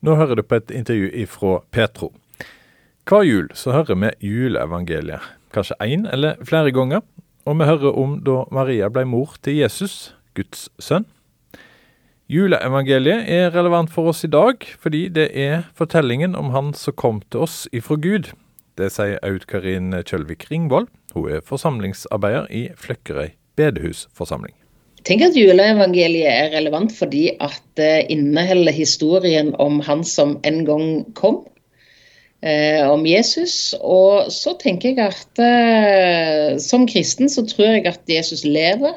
Nå hører du på et intervju ifra Petro. Hver jul så hører vi juleevangeliet, kanskje én eller flere ganger. Og vi hører om da Maria ble mor til Jesus, Guds sønn. Juleevangeliet er relevant for oss i dag, fordi det er fortellingen om han som kom til oss ifra Gud. Det sier Aud Karin Kjølvik Ringvold. Hun er forsamlingsarbeider i Fløkkerøy bedehusforsamling. Jeg tenker at Juleevangeliet er relevant fordi at det inneholder historien om han som en gang kom, eh, om Jesus. Og så tenker jeg at eh, som kristen så tror jeg at Jesus lever.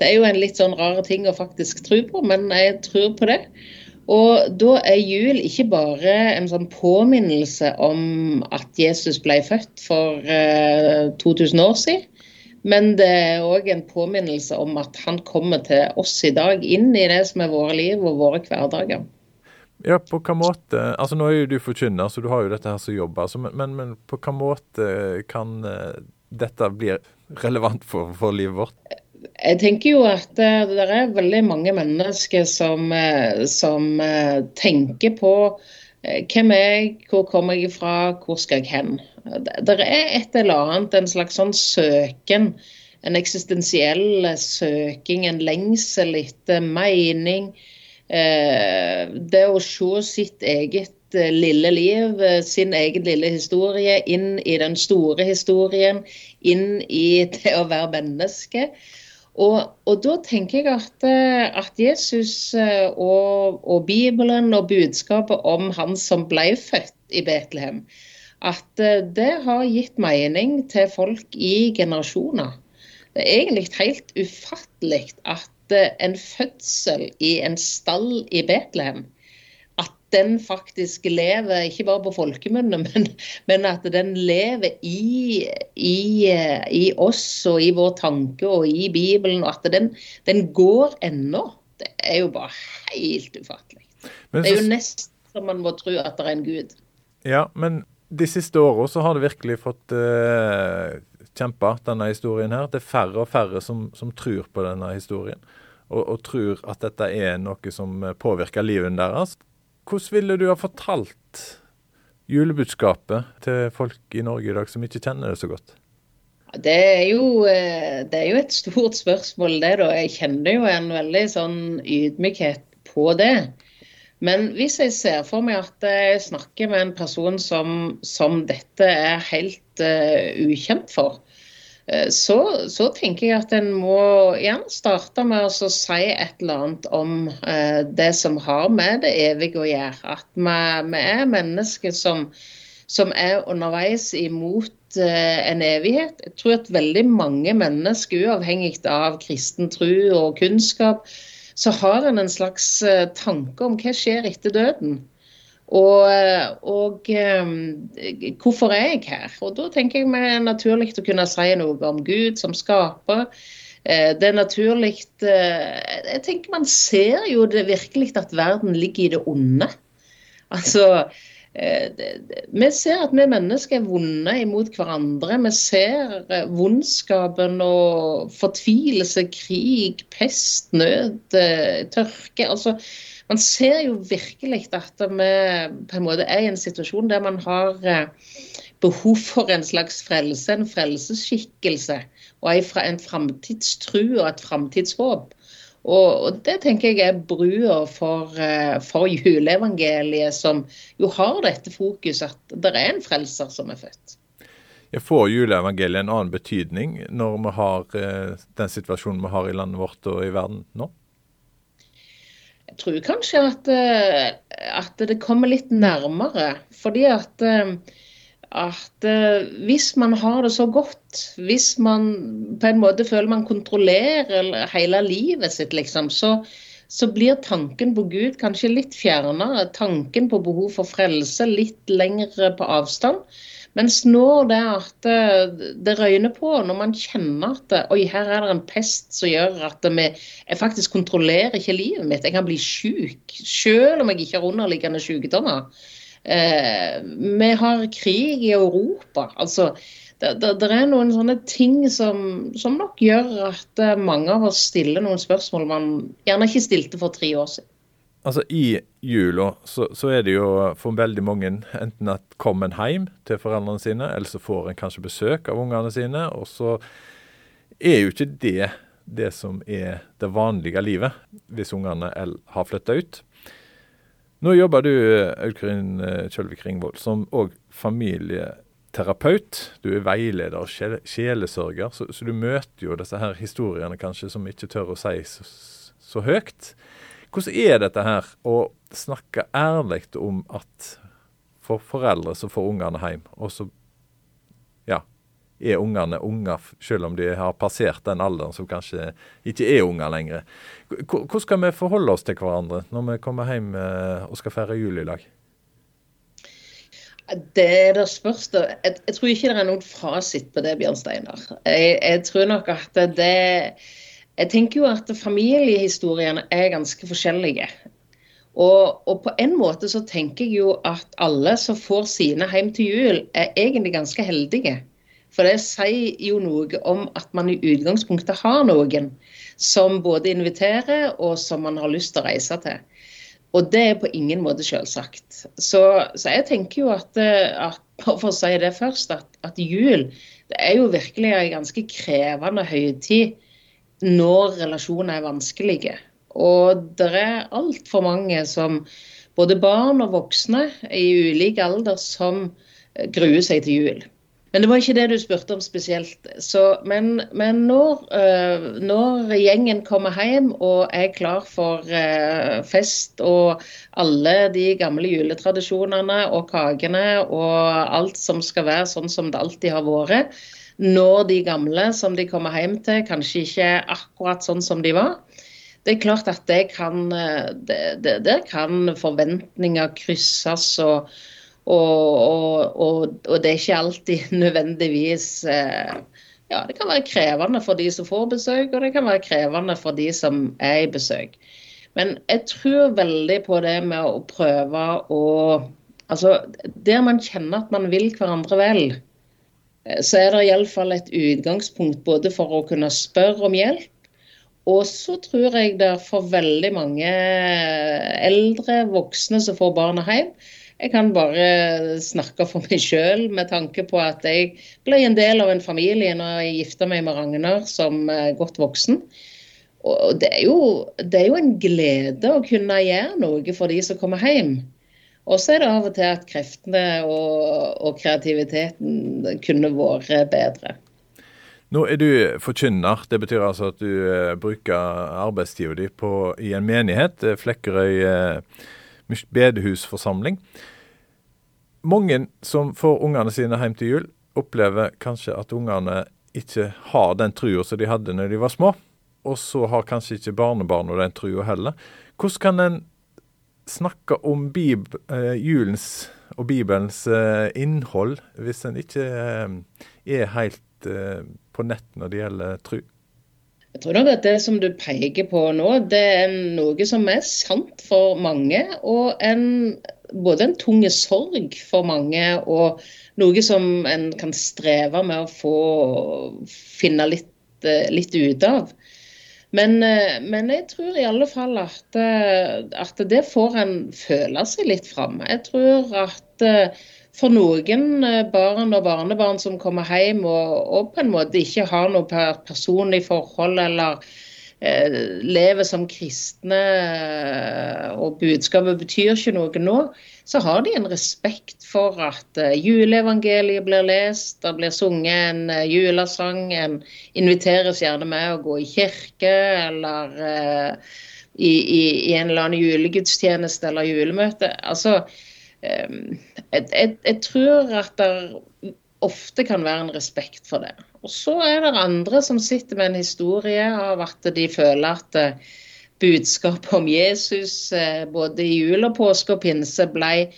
Det er jo en litt sånn rar ting å faktisk tro på, men jeg tror på det. Og da er jul ikke bare en sånn påminnelse om at Jesus ble født for eh, 2000 år siden. Men det er òg en påminnelse om at han kommer til oss i dag, inn i det som er våre liv og våre hverdager. Ja, på hvilken måte Altså Nå er jo du forkynner, så du har jo dette her som jobb. Altså, men, men, på hvilken måte kan uh, dette bli relevant for, for, livet vårt? Jeg tenker jo at uh, det er veldig mange mennesker som, uh, som tenker på hvem er jeg, hvor kommer jeg fra, hvor skal jeg hen? Det er et eller annet, en slags sånn søken. En eksistensiell søking, en lengsel etter mening. Eh, det å se sitt eget eh, lille liv, eh, sin egen lille historie, inn i den store historien. Inn i det å være menneske. Og, og, da tenker jeg at, at Jesus og, og, Bibelen og budskapet om han som ble født i Betlehem, at eh, det har gitt mening til folk i generasjoner. Det er egentlig helt ufattelig at eh, en fødsel i en stall i Betlehem den faktisk lever, ikke bare på folkemunne, men, men, at den lever i, i, eh, i, oss og i vår tanke og i Bibelen. Og at den, den går ennå. Det er jo bare helt ufattelig. Så... Det er jo nesten så man må tro at det er en gud. Ja, men de siste åra så har det virkelig fått uh, kjempa, denne historien her. Det er færre og færre som, som tror på denne historien, og, og, tror at dette er noe som påvirker livet deres. Hvordan ville du ha fortalt julebudskapet til folk i Norge i dag som ikke kjenner det så godt? Det er, jo, eh, det er jo et stort spørsmål, det. da. Jeg kjenner jo en veldig sånn ydmykhet på det. Men hvis jeg ser for meg at jeg snakker med en person som, som dette er helt uh, ukjent for, så, så, tenker jeg at en må gjerne starte med å si et eller annet om eh, det som har med det evige å gjøre. At vi, vi er mennesker som, som, er underveis imot en evighet. Jeg tror at veldig mange mennesker, uavhengig av kristen tro og kunnskap, så har en en slags eh, tanke om hva skjer etter døden. Og, eh, og um, hvorfor er jeg her? Og Da tenker jeg meg naturlig å kunne si noe om Gud som skaper. Det er naturlig Jeg tenker Man ser jo det virkelig at verden ligger i det onde. Altså, Eh, vi ser at vi mennesker er vonde imot hverandre. Vi ser eh, vondskapen og fortvilelse, krig, pest, nød, eh, tørke. altså man ser jo virkelig at vi på en måte er i en situasjon der man har behov for en slags frelse, en frelsesskikkelse. Og en framtidstru og et framtidshåp. Og, Det tenker jeg er brua for, eh, for juleevangeliet, som jo har dette fokuset at det er en frelser som er født. Jeg får juleevangeliet en annen betydning når vi har eh, den situasjonen vi har i landet vårt og i verden nå? Jeg tror kanskje at, eh, at det kommer litt nærmere. Fordi at at eh, hvis man har det så godt, hvis man på en måte føler man kontrollerer hele livet sitt, liksom, så, så blir tanken på Gud kanskje litt fjernere. Tanken på behov for frelse litt lengre på avstand. Mens nå det at eh, det røyner på, når man kjenner at oi, her er det en pest som gjør at vi, faktisk kontrollerer ikke livet mitt, jeg kan bli syk, selv om jeg ikke har underliggende sykdommer. Eh, vi har krig i Europa. altså det, det, det, er noen sånne ting som, som, nok gjør at eh, mange av oss stiller noen spørsmål man gjerne ikke stilte for tre år siden. Altså I jula så, så, er det jo for veldig mange enten at kommer en hjem til foreldrene sine, eller så får en kanskje besøk av ungene sine. Og så er jo ikke det det som er det vanlige livet, hvis ungene har flytta ut. Nå jobber du, Audkrin Kjølvik Ringvold, som òg familieterapeut. Du er veileder og sjelesørger, så, så, du møter jo disse her historiene kanskje som ikke tør å si så, så høyt. Hvordan er dette her å snakke ærlig om at for foreldre så får ungene hjem, og så er ungene unger selv om de har passert den alderen som kanskje ikke er unger lenger. Hvordan skal vi forholde oss til hverandre når vi kommer hjem eh, og skal feire jul i lag? Det er det spørs det. Jeg, jeg, tror ikke det er noen fasit på det, Bjørn Steinar. Jeg, jeg tror nok at det jeg tenker jo at familiehistoriene er ganske forskjellige. Og, og, på en måte så tenker jeg jo at alle som får sine hjem til jul, er egentlig ganske heldige. For det sier jo noe om at man i utgangspunktet har noen som både inviterer og som man har lyst til å reise til. Og det er på ingen måte selvsagt. Så, så jeg tenker jo at, at, for å si det først, at, at jul det er jo virkelig en ganske krevende høytid når relasjoner er vanskelige. Og det er altfor mange som, både barn og voksne i ulik alder, som gruer seg til jul. Men det var ikke det du spurte om spesielt. Så, men, men når, uh, når, gjengen kommer hjem og er klar for uh, fest og alle de gamle juletradisjonene og kakene og alt som skal være sånn som det alltid har vært, når de gamle som de kommer hjem til, kanskje ikke er akkurat sånn som de var. Det er klart at det kan, det, det, det, kan forventninger krysses, og, og, og, og, det er ikke alltid nødvendigvis eh, ja, Det kan være krevende for de som får besøk, og det kan være krevende for de som er i besøk. Men jeg tror veldig på det med å prøve å Altså, der man kjenner at man vil hverandre vel, Eh, så er det iallfall et utgangspunkt både for å kunne spørre om hjelp, og så tror jeg det for veldig mange eldre voksne som får barna hjem, jeg kan bare snakke for meg sjøl med tanke på at jeg ble en del av en familie når jeg gifta meg med Ragnar som eh, godt voksen. Og det er, jo, det er jo en glede å kunne gjøre noe for de som kommer hjem. Og så er det av og til at kreftene og, og kreativiteten kunne vært bedre. Nå er du forkynner. Det betyr altså at du uh, bruker arbeidstida di i en menighet, eh, Flekkerøy bedehusforsamling. Mange som får ungene sine hjem til jul, opplever kanskje at ungene ikke har den trua som de hadde når de var små. Og så har kanskje ikke barnebarna den trua heller. Hvordan kan en snakke om Bib uh, julens og Bibelens uh, innhold hvis en ikke uh, er helt på nett når det gjelder tro? Jeg tror nok at det som du peker på nå, det er noe som er sant for mange. Og en, både en tung sorg for mange, og noe som en kan streve med å få finne litt, litt ut av. Men, eh, men, jeg tror i alle fall at, eh, at, det får en føle seg litt fram. Jeg tror at eh, for noen barn og barnebarn som kommer hjem og, og på en måte ikke har noe personlig forhold eller eh, lever som kristne, og budskapet betyr ikke noe nå, så har de en respekt for at uh, juleevangeliet blir lest, det blir sunget en julesang, en inviteres gjerne med å gå i kirke eller eh, i, i, i, en eller annen julegudstjeneste eller julemøte. Altså, jeg, jeg, jeg, tror at det ofte kan være en respekt for det. Og så er det andre som sitter med en historie av at de føler at budskapet om Jesus eh, både i jul og påske og pinse ble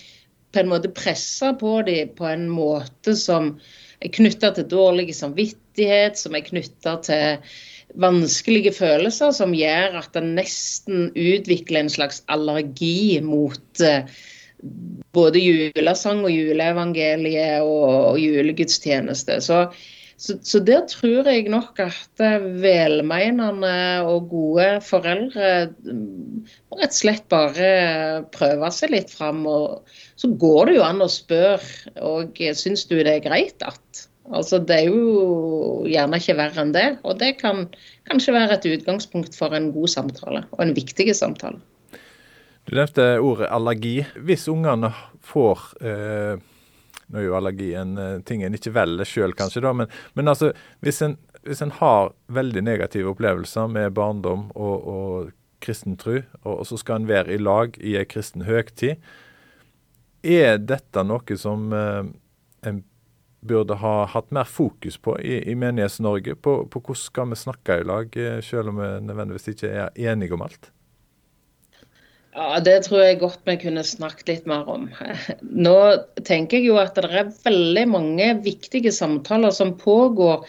på en måte pressa på dem på en måte som er knytta til dårlig samvittighet, som er knytta til vanskelige følelser, som gjør at det nesten utvikler en slags allergi mot eh, både julesang og juleevangeliet og, og julegudstjeneste. Så Så, så, der tror jeg nok at velmenende og gode foreldre mm, må rett og slett bare prøve seg litt fram. Og så går det jo an å spørre og syns du det er greit at Altså Det er jo gjerne ikke verre enn det. Og det kan kanskje være et utgangspunkt for en god samtale, og en viktig samtale. Du nevnte ordet allergi. Hvis ungene får eh nå er jo allergi en uh, ting en ikke velger sjøl, kanskje, da, men, men altså, hvis en, hvis en, har veldig negative opplevelser med barndom og, og kristen tro, og, og, så skal en være i lag i ei kristen høgtid, er dette noe som eh, en burde ha hatt mer fokus på i, i Menighets-Norge? På, på, hvordan skal vi snakke i lag, uh, selv om vi nødvendigvis ikke er enige om alt? Ja, Det tror jeg godt vi kunne snakket litt mer om. Nå tenker jeg jo at det er veldig mange viktige samtaler som pågår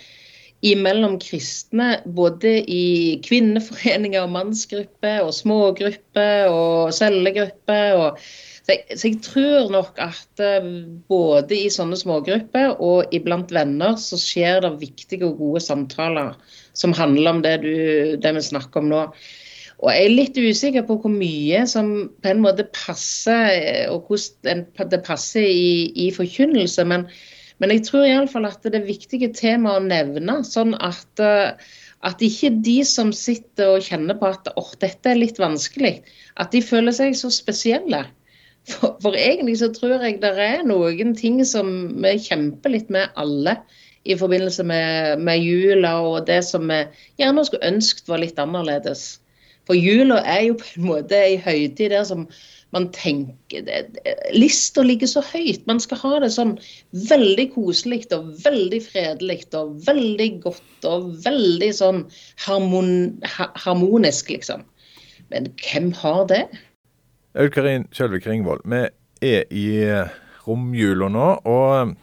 imellom kristne, både i kvinneforeninger, mannsgrupper og smågrupper og cellegrupper. Og så, jeg, så jeg tror nok at eh, både i sånne smågrupper og iblant venner så skjer det viktige og gode samtaler som handler om det, du, det vi snakker om nå. Og jeg er litt usikker på hvor mye som på en måte passer, eh, og hvordan det passer i, i forkynnelse. Men, men, jeg tror iallfall at det er viktige tema å nevne. Sånn at, eh, at ikke de som sitter og kjenner på at oh, dette er litt vanskelig, at de føler seg så spesielle. For, for egentlig så tror jeg det er noen ting som vi kjemper litt med alle i forbindelse med, med jula og det som vi gjerne skulle ønsket var litt annerledes. For jula er jo på en måte ei høytid der som man tenker Lista ligger så høyt. Man skal ha det sånn veldig koselig og veldig fredelig og veldig godt og veldig sånn harmon, harmonisk, liksom. Men hvem har det? Aud Karin Kjølvik Ringvold, vi er i romjula nå, og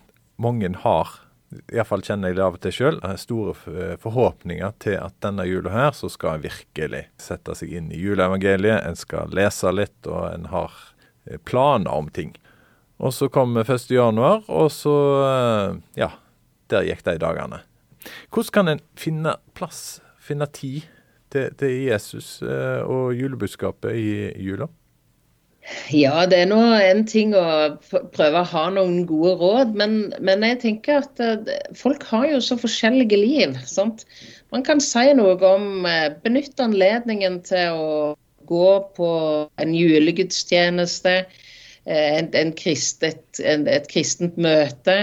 mange har Iallfall kjenner jeg det av og til sjøl. Store eh, forhåpninger til at denne jula her så skal en virkelig sette seg inn i juleevangeliet. En skal lese litt, og en har eh, planer om ting. Og så kom 1. januar, og så eh, Ja, der gikk de dagene. Hvordan kan en finne plass, finne tid til, til Jesus og julebudskapet i jula? Ja, det er nå en ting å prøve å ha noen gode råd, men, men jeg tenker at uh, folk har jo så forskjellige liv. sant? Man kan si noe om Benytt benytte anledningen til å gå på en julegudstjeneste, uh, en, en kristet, en, et kristent møte.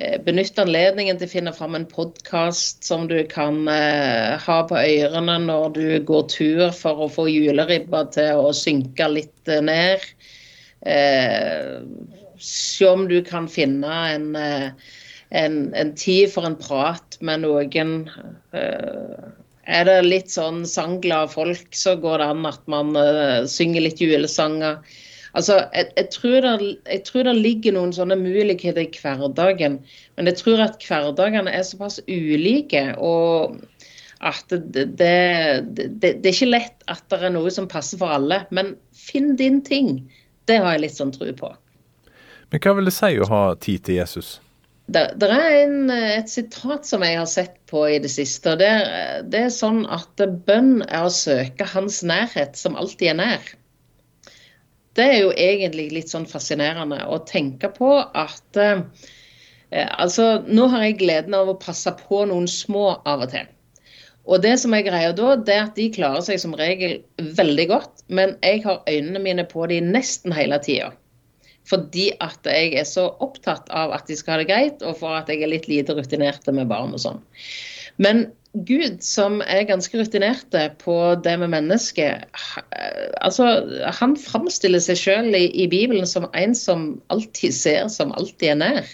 Eh, benytt anledningen til å finne fram en podkast som du kan eh, ha på ørene når du går tur for å få juleribba til å synke litt eh, ned. Se om du kan finne en, en, en, tid for en prat med noen. Er det litt sånn sangglade folk, så går det an at man synger litt julesanger. Altså, jeg, jeg, tror det, jeg, tror det, ligger noen sånne muligheter i hverdagen. Men jeg tror at hverdagene er såpass ulike. og at det, det, det, det, er ikke lett at det er noe som passer for alle. Men finn din ting. Det har jeg litt sånn tro på. Men hva vil det si å ha tid til Jesus? Det, det er en, et sitat som jeg har sett på i det siste. det, det er sånn at bønn er å søke hans nærhet, som alltid er nær. Det er jo egentlig litt sånn fascinerende å tenke på at eh, altså, Nå har jeg gleden av å passe på noen små av og til. Og det som er greia da, det er at de klarer seg som regel veldig godt, men jeg har øynene mine på de nesten hele tida. Fordi at jeg er så opptatt av at de skal ha det greit, og for at jeg er litt lite rutinerte med barn og sånn. Men Gud, som er ganske rutinerte på det med mennesket, altså, han framstiller seg sjøl i, i, Bibelen som en som alltid ser, som alltid er nær.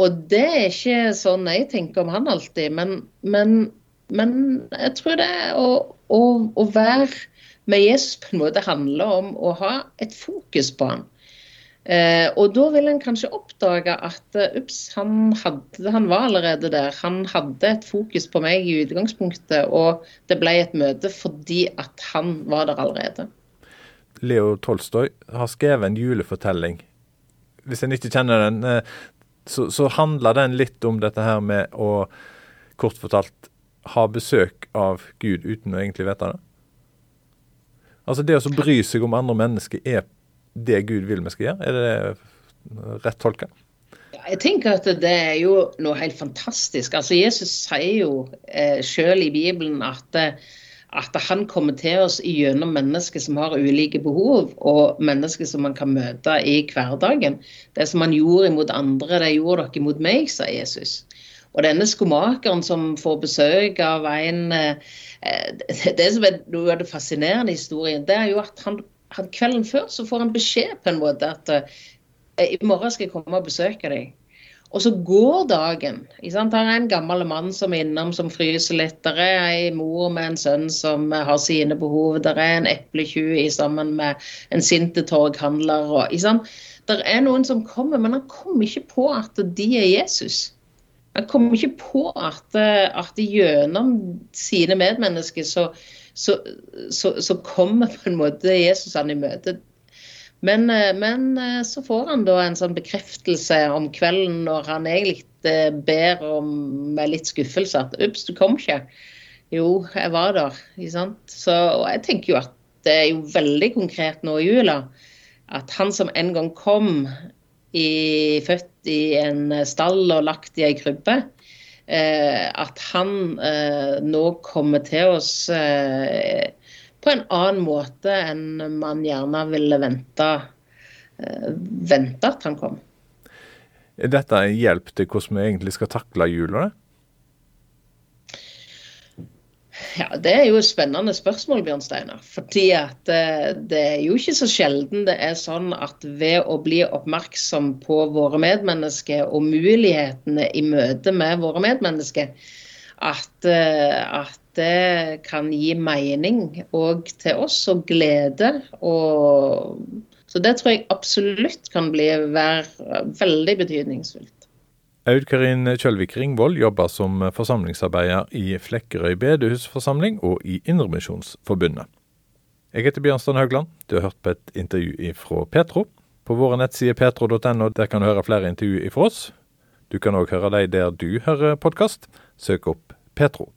Og det er ikke sånn jeg tenker om han alltid, men, men, men jeg tror det å, å, å være med Jesus på en måte handler om å ha et fokus på han. Eh, og da vil en kanskje oppdage at uh, ups, han, hadde, han, var allerede der. Han hadde et fokus på meg i utgangspunktet, og det ble et møte fordi at han var der allerede. Leo Tolstoy har skrevet en julefortelling. Hvis en ikke kjenner den, eh, så, så handler den litt om dette her med å kort fortalt ha besøk av Gud uten å egentlig vite det. Altså det å bry seg om andre mennesker er det Gud vil vi skal gjøre? Er det rett tolka? Jeg tenker at det er jo noe helt fantastisk. Altså Jesus sier jo eh, selv i Bibelen at, at han kommer til oss gjennom mennesker som har ulike behov, og mennesker som man kan møte i hverdagen. Det som han gjorde imot andre, det gjorde dere imot meg, sa Jesus. Og denne skomakeren som får besøk av en eh, Det som er noe av det fascinerende i historien, det er jo at han, han, kvelden før så får han beskjed på en måte at eh, i morgen skal jeg komme og besøke deg. Og så går dagen. Det er en gammel mann som er innom som fryser litt. Der er en mor med en sønn som har sine behov. Der er en epletjuv sammen med en sint torghandler. Det er noen som kommer, men han kommer ikke på at de er Jesus. Han kommer ikke på at, eh, at gjennom sine medmennesker så, så, så, så, kommer på en måte Jesus han i møte. Men, eh, men, eh, så får han da en sånn bekreftelse om kvelden når han egentlig ber om med litt skuffelse at ups, du kom ikke. Jo, jeg var der. Ikke sant? Så, og jeg tenker jo at det er jo veldig konkret nå i jula at han som en gang kom i, født i en stall og lagt i ei krybbe, eh, at han eh, nå kommer til oss eh, på en annen måte enn man gjerne ville vente, eh, vente at han kom. Er dette en hjelp til hvordan vi egentlig skal takle jula? Ja, Det er jo et spennende spørsmål, Bjørn Steinar. Fordi at eh, det er jo ikke så sjelden det er sånn at ved å bli oppmerksom på våre medmennesker og mulighetene i møte med våre medmennesker, at, eh, at det kan gi mening òg til oss, og glede. Og, så det tror jeg absolutt kan bli, være veldig betydningsfullt. Aud Karin Kjølvik Ringvold jobber som forsamlingsarbeider i Flekkerøy bedehusforsamling og i Indremisjonsforbundet. Jeg heter Bjørnstein Haugland. Du har hørt på et intervju fra Petro. På våre nettsider petro.no der kan du høre flere intervju fra oss. Du kan òg høre dem der du hører podkast. Søk opp Petro.